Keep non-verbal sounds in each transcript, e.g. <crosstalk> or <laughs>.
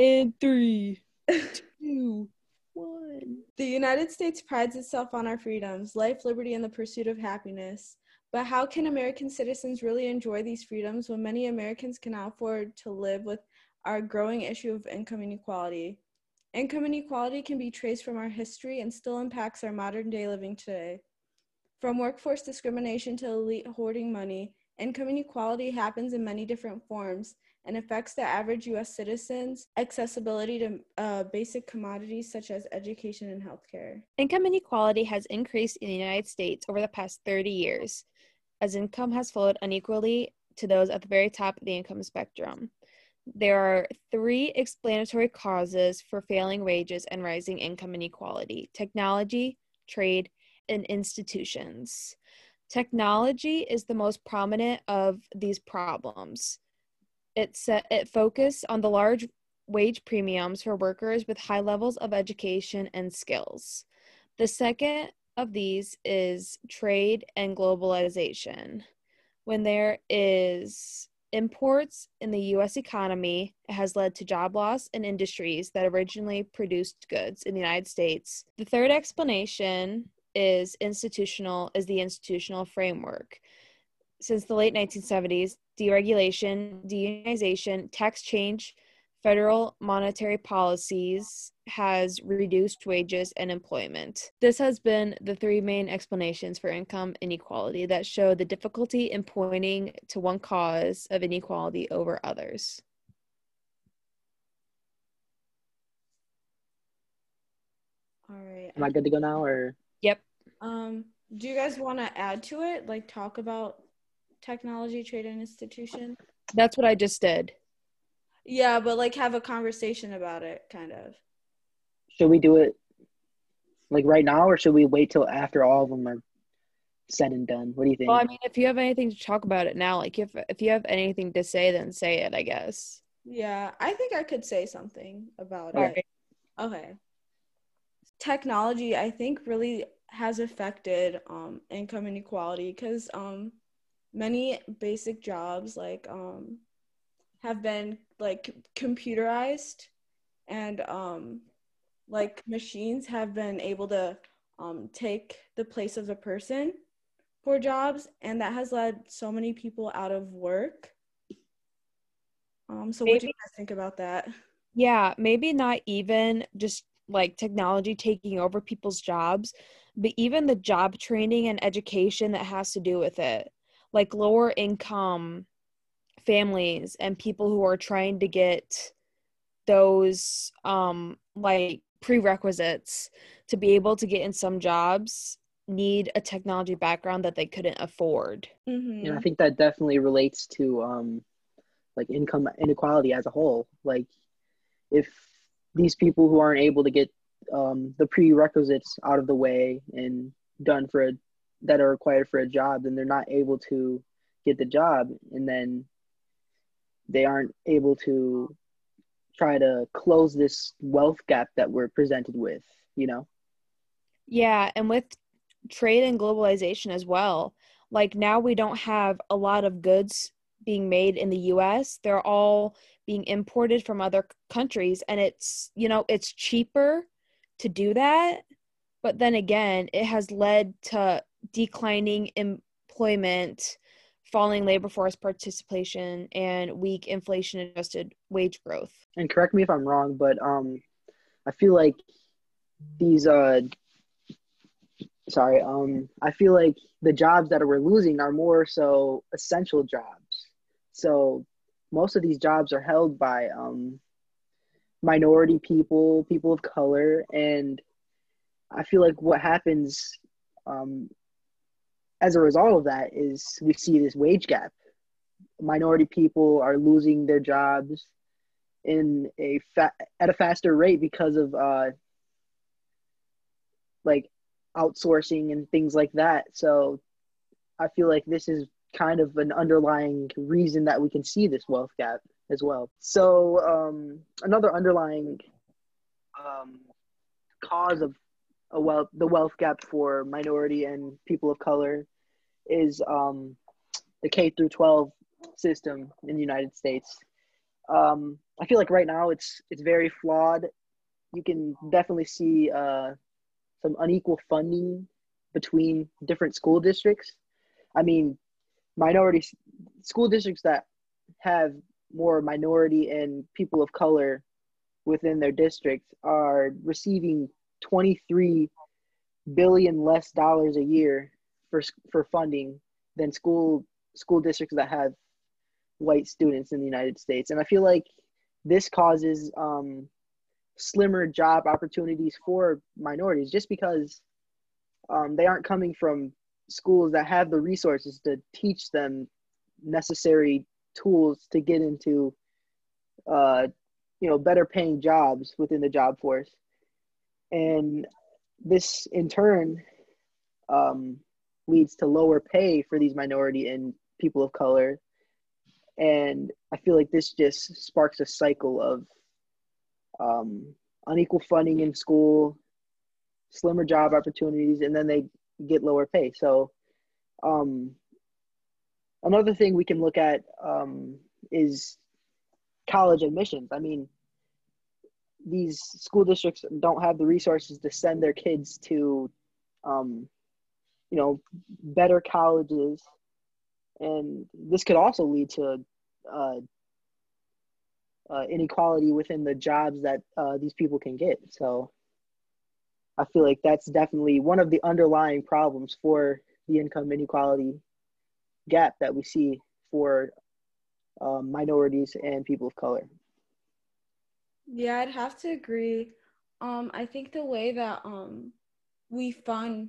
In three, <laughs> two, one. The United States prides itself on our freedoms, life, liberty, and the pursuit of happiness. But how can American citizens really enjoy these freedoms when many Americans cannot afford to live with our growing issue of income inequality? Income inequality can be traced from our history and still impacts our modern day living today. From workforce discrimination to elite hoarding money, income inequality happens in many different forms and affects the average US citizen's accessibility to uh, basic commodities such as education and healthcare. Income inequality has increased in the United States over the past 30 years, as income has flowed unequally to those at the very top of the income spectrum. There are three explanatory causes for failing wages and rising income inequality technology, trade, and institutions. Technology is the most prominent of these problems. It, set, it focused on the large wage premiums for workers with high levels of education and skills. The second of these is trade and globalization. When there is imports in the US economy, it has led to job loss in industries that originally produced goods in the United States. The third explanation is institutional is the institutional framework. Since the late 1970s, deregulation, deunionization, tax change, federal monetary policies has reduced wages and employment. This has been the three main explanations for income inequality that show the difficulty in pointing to one cause of inequality over others. All right. Am I good to go now or? Yep. Um, do you guys want to add to it? Like talk about technology trade and institution? That's what I just did. Yeah, but like have a conversation about it, kind of. Should we do it like right now or should we wait till after all of them are said and done? What do you think? Well, I mean, if you have anything to talk about it now, like if if you have anything to say, then say it. I guess. Yeah, I think I could say something about All it. right. Okay. Technology, I think, really has affected um, income inequality because um, many basic jobs like um, have been like computerized and um, like machines have been able to um, take the place of a person for jobs and that has led so many people out of work. Um, so what do you guys think about that? Yeah, maybe not even just like technology taking over people's jobs, but even the job training and education that has to do with it. Like lower income families and people who are trying to get those um like prerequisites to be able to get in some jobs need a technology background that they couldn't afford. mm-hmm. and I think that definitely relates to um like income inequality as a whole. Like if these people who aren't able to get um the prerequisites out of the way and done for a that are required for a job, then they're not able to get the job and then they aren't able to try to close this wealth gap that we're presented with, you know? Yeah, and with trade and globalization as well. Like now we don't have a lot of goods being made in the US. They're all being imported from other countries and it's, you know, it's cheaper to do that. But then again, it has led to declining employment, falling labor force participation, and weak inflation adjusted wage growth. and correct me if I'm wrong, but um, I feel like these uh, sorry, um, I feel like the jobs that we're losing are more so essential jobs. So most of these jobs are held by um, minority people, people of color, and I feel like what happens um, as a result of that is we see this wage gap. Minority people are losing their jobs in a fa- at a faster rate because of uh like outsourcing and things like that so i feel like this is kind of an underlying reason that we can see this wealth gap as well so um another underlying um cause of a wealth the wealth gap for minority and people of color is um the K through 12 system in the United States Um, I feel like right now it's it's very flawed. You can definitely see uh, some unequal funding between different school districts. I mean, minority school districts that have more minority and people of color within their districts are receiving 23 billion less dollars a year for for funding than school school districts that have white students in the United States. And I feel like this causes um, slimmer job opportunities for minorities just because um, they aren't coming from schools that have the resources to teach them necessary tools to get into uh, you know better paying jobs within the job force. And this in turn um, leads to lower pay for these minority and people of color. And i feel like this just sparks a cycle of um, unequal funding in school slimmer job opportunities and then they get lower pay. So um, another thing we can look at um, is college admissions. I mean these school districts don't have the resources to send their kids to um, you know better colleges. And this could also lead to uh, uh, inequality within the jobs that uh, these people can get. So i feel like that's definitely one of the underlying problems for the income inequality gap that we see for um, minorities and people of color yeah, I'd have to agree. Um, I think the way that um, we fund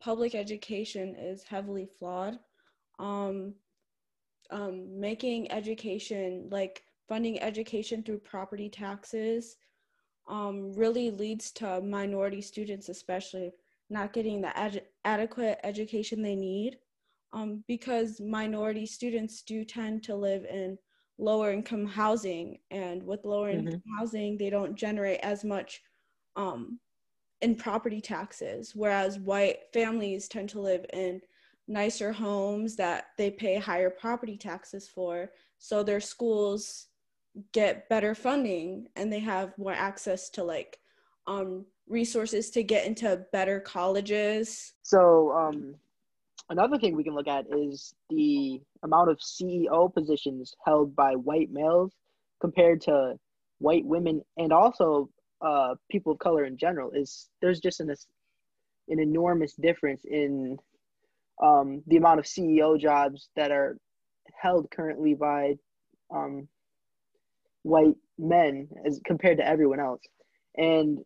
public education is heavily flawed. Um, um, making education, like funding education through property taxes, um, really leads to minority students, especially, not getting the ad- adequate education they need. Um, because minority students do tend to live in lower income housing and with lower mm-hmm. income housing they don't generate as much um, in property taxes whereas white families tend to live in nicer homes that they pay higher property taxes for so their schools get better funding and they have more access to like um, resources to get into better colleges. So um, another thing we can look at is the amount of CEO positions held by white males compared to white women and also uh, people of color in general is there's just an an enormous difference in um, the amount of CEO jobs that are held currently by um, white men as compared to everyone else. And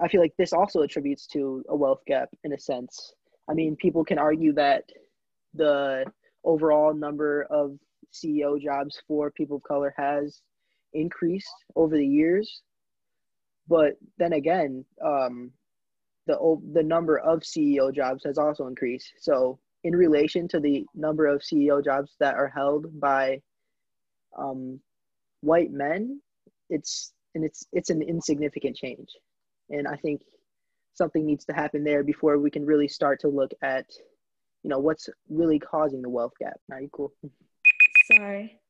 I feel like this also attributes to a wealth gap in a sense. I mean, people can argue that the overall number of CEO jobs for people of color has increased over the years. But then again, um, the the number of CEO jobs has also increased. So in relation to the number of CEO jobs that are held by um, white men, it's and it's it's an insignificant change. And I think something needs to happen there before we can really start to look at you know what's really causing the wealth gap are you cool. Sorry.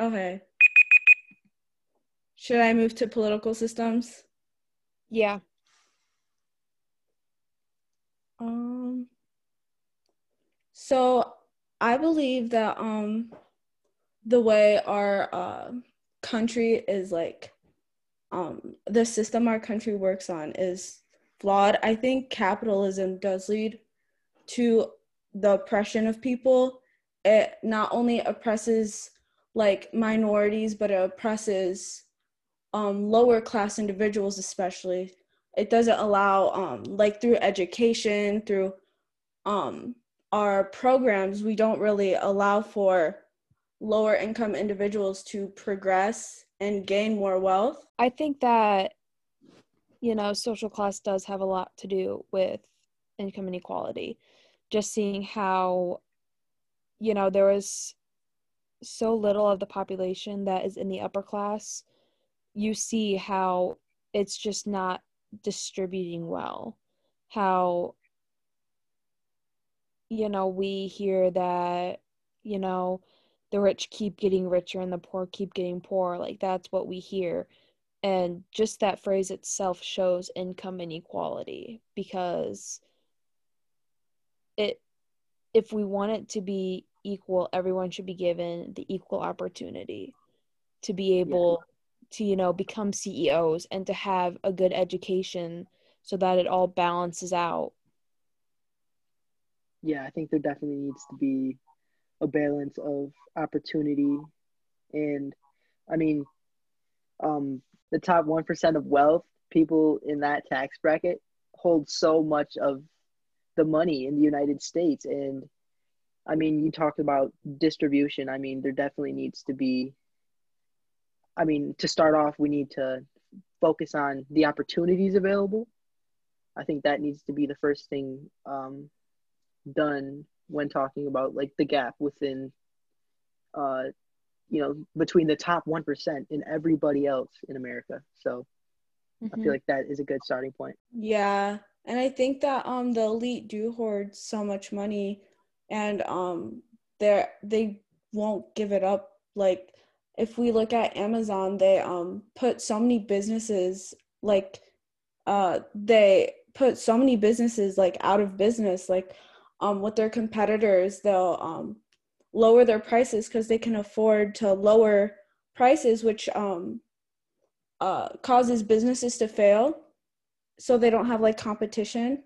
Okay. Should i move to political systems? Yeah. Um so i believe that um the way our uh, country is like um, the system our country works on is flawed. I think capitalism does lead to the oppression of people. It not only oppresses like minorities, but it oppresses um, lower class individuals, especially. It doesn't allow, um, like through education, through um, our programs, we don't really allow for lower income individuals to progress and gain more wealth? I think that, you know, social class does have a lot to do with income inequality. Just seeing how, you know, there was so little of the population that is in the upper class, you see how it's just not distributing well. How, you know, we hear that, you know, the rich keep getting richer and the poor keep getting poorer. Like that's what we hear. And just that phrase itself shows income inequality because it if we want it to be equal, everyone should be given the equal opportunity to be able yeah. to, you know, become CEOs and to have a good education so that it all balances out. Yeah, I think there definitely needs to be a balance of opportunity and I mean um the top 1% of wealth people in that tax bracket hold so much of the money in the United States. And I mean you talked about distribution. I mean there definitely needs to be I mean to start off we need to focus on the opportunities available. I think that needs to be the first thing um, done when talking about like the gap within uh you know between the top 1% and everybody else in america so mm-hmm. i feel mm-hmm. like that is a good starting point yeah and i think that um the elite do hoard so much money and um they they won't give it up like if we look at amazon they um put so many businesses like uh they put so many businesses like out of business like um, with their competitors, they'll um, lower their prices because they can afford to lower prices, which um, uh, causes businesses to fail. So they don't have like competition.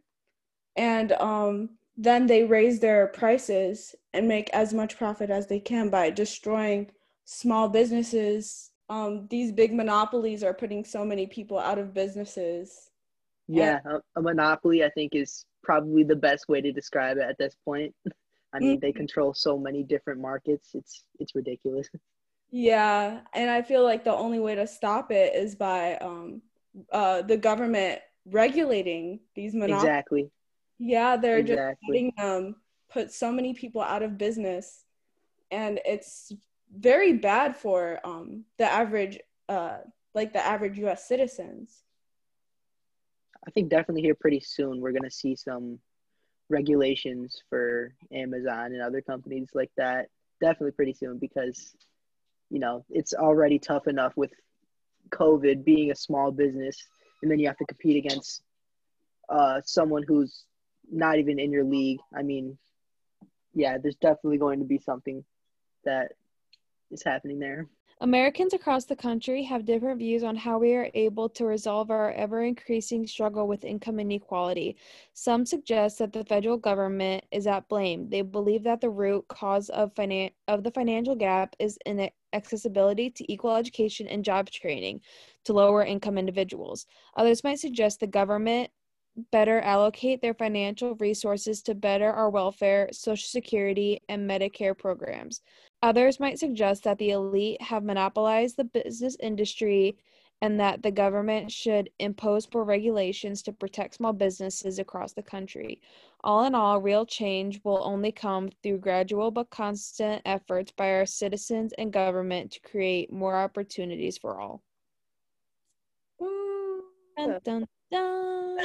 And um, then they raise their prices and make as much profit as they can by destroying small businesses. Um, these big monopolies are putting so many people out of businesses. Yeah, a monopoly, I think, is probably the best way to describe it at this point. I mean, they mm-hmm. control so many different markets. It's it's ridiculous. <laughs> Yeah, and I feel like the only way to stop it is by um uh the government regulating these monopolies. Exactly. Yeah, they're exactly. just letting them put so many people out of business and it's very bad for um the average uh like the average US citizens. I think definitely here pretty soon we're gonna see some regulations for Amazon and other companies like that. Definitely pretty soon because you know it's already tough enough with COVID being a small business, and then you have to compete against uh, someone who's not even in your league. I mean, yeah, there's definitely going to be something that is happening there. Americans across the country have different views on how we are able to resolve our ever increasing struggle with income inequality. Some suggest that the federal government is at blame. They believe that the root cause of, finan- of the financial gap is in accessibility to equal education and job training to lower income individuals. Others might suggest the government better allocate their financial resources to better our welfare, Social Security, and Medicare programs. Others might suggest that the elite have monopolized the business industry and that the government should impose more regulations to protect small businesses across the country. All in all, real change will only come through gradual but constant efforts by our citizens and government to create more opportunities for all. Dun, dun, dun.